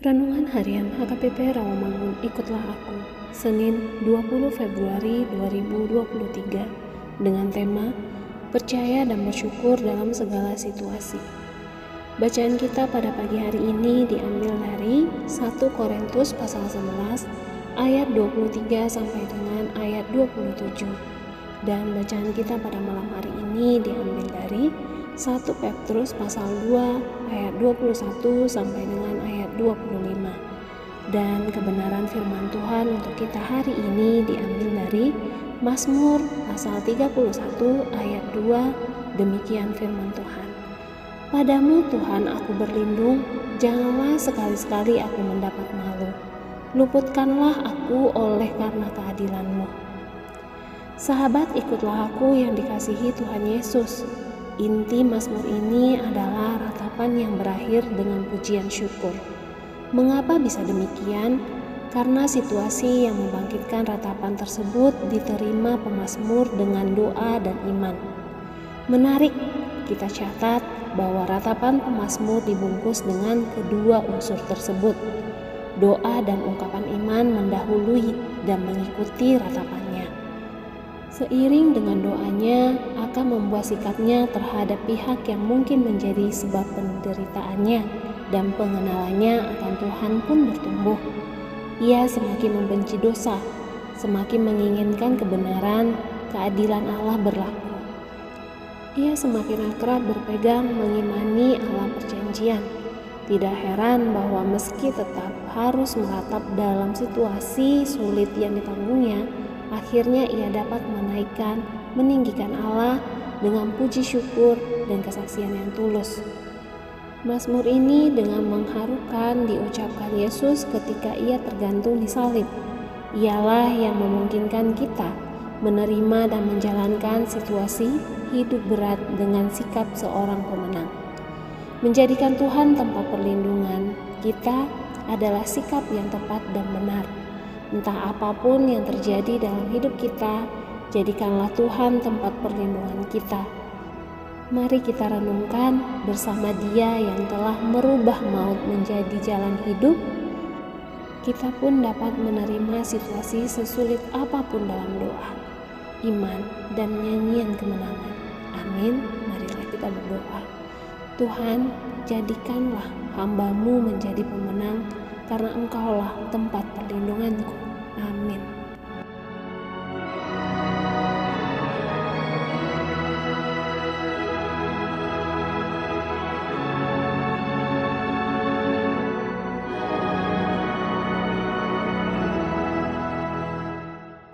Renungan Harian HKBP Rawamangun Ikutlah Aku Senin 20 Februari 2023 dengan tema Percaya dan bersyukur dalam segala situasi. Bacaan kita pada pagi hari ini diambil dari 1 Korintus pasal 11 ayat 23 sampai dengan ayat 27 dan bacaan kita pada malam hari ini diambil dari 1 Petrus pasal 2 ayat 21 sampai dengan ayat 25. Dan kebenaran firman Tuhan untuk kita hari ini diambil dari Mazmur pasal 31 ayat 2. Demikian firman Tuhan. Padamu Tuhan aku berlindung, janganlah sekali-sekali aku mendapat malu. Luputkanlah aku oleh karena keadilanmu. Sahabat ikutlah aku yang dikasihi Tuhan Yesus. Inti Mazmur ini adalah ratapan yang berakhir dengan pujian syukur. Mengapa bisa demikian? Karena situasi yang membangkitkan ratapan tersebut diterima pemazmur dengan doa dan iman. Menarik, kita catat bahwa ratapan pemazmur dibungkus dengan kedua unsur tersebut. Doa dan ungkapan iman mendahului dan mengikuti ratapannya. Seiring dengan doanya akan membuat sikapnya terhadap pihak yang mungkin menjadi sebab penderitaannya dan pengenalannya akan Tuhan pun bertumbuh. Ia semakin membenci dosa, semakin menginginkan kebenaran, keadilan Allah berlaku. Ia semakin akrab berpegang mengimani alam perjanjian. Tidak heran bahwa meski tetap harus meratap dalam situasi sulit yang ditanggungnya, akhirnya ia dapat menaikkan, meninggikan Allah dengan puji syukur dan kesaksian yang tulus. Mazmur ini dengan mengharukan diucapkan Yesus ketika ia tergantung di salib. Ialah yang memungkinkan kita menerima dan menjalankan situasi hidup berat dengan sikap seorang pemenang. Menjadikan Tuhan tempat perlindungan kita adalah sikap yang tepat dan benar. Entah apa pun yang terjadi dalam hidup kita, jadikanlah Tuhan tempat perlindungan kita. Mari kita renungkan bersama Dia yang telah merubah maut menjadi jalan hidup. Kita pun dapat menerima situasi sesulit apa pun dalam doa, iman, dan nyanyian kemenangan. Amin. Marilah kita berdoa. Tuhan, jadikanlah hambamu menjadi pemenang karena engkaulah tempat perlindunganku. Amin.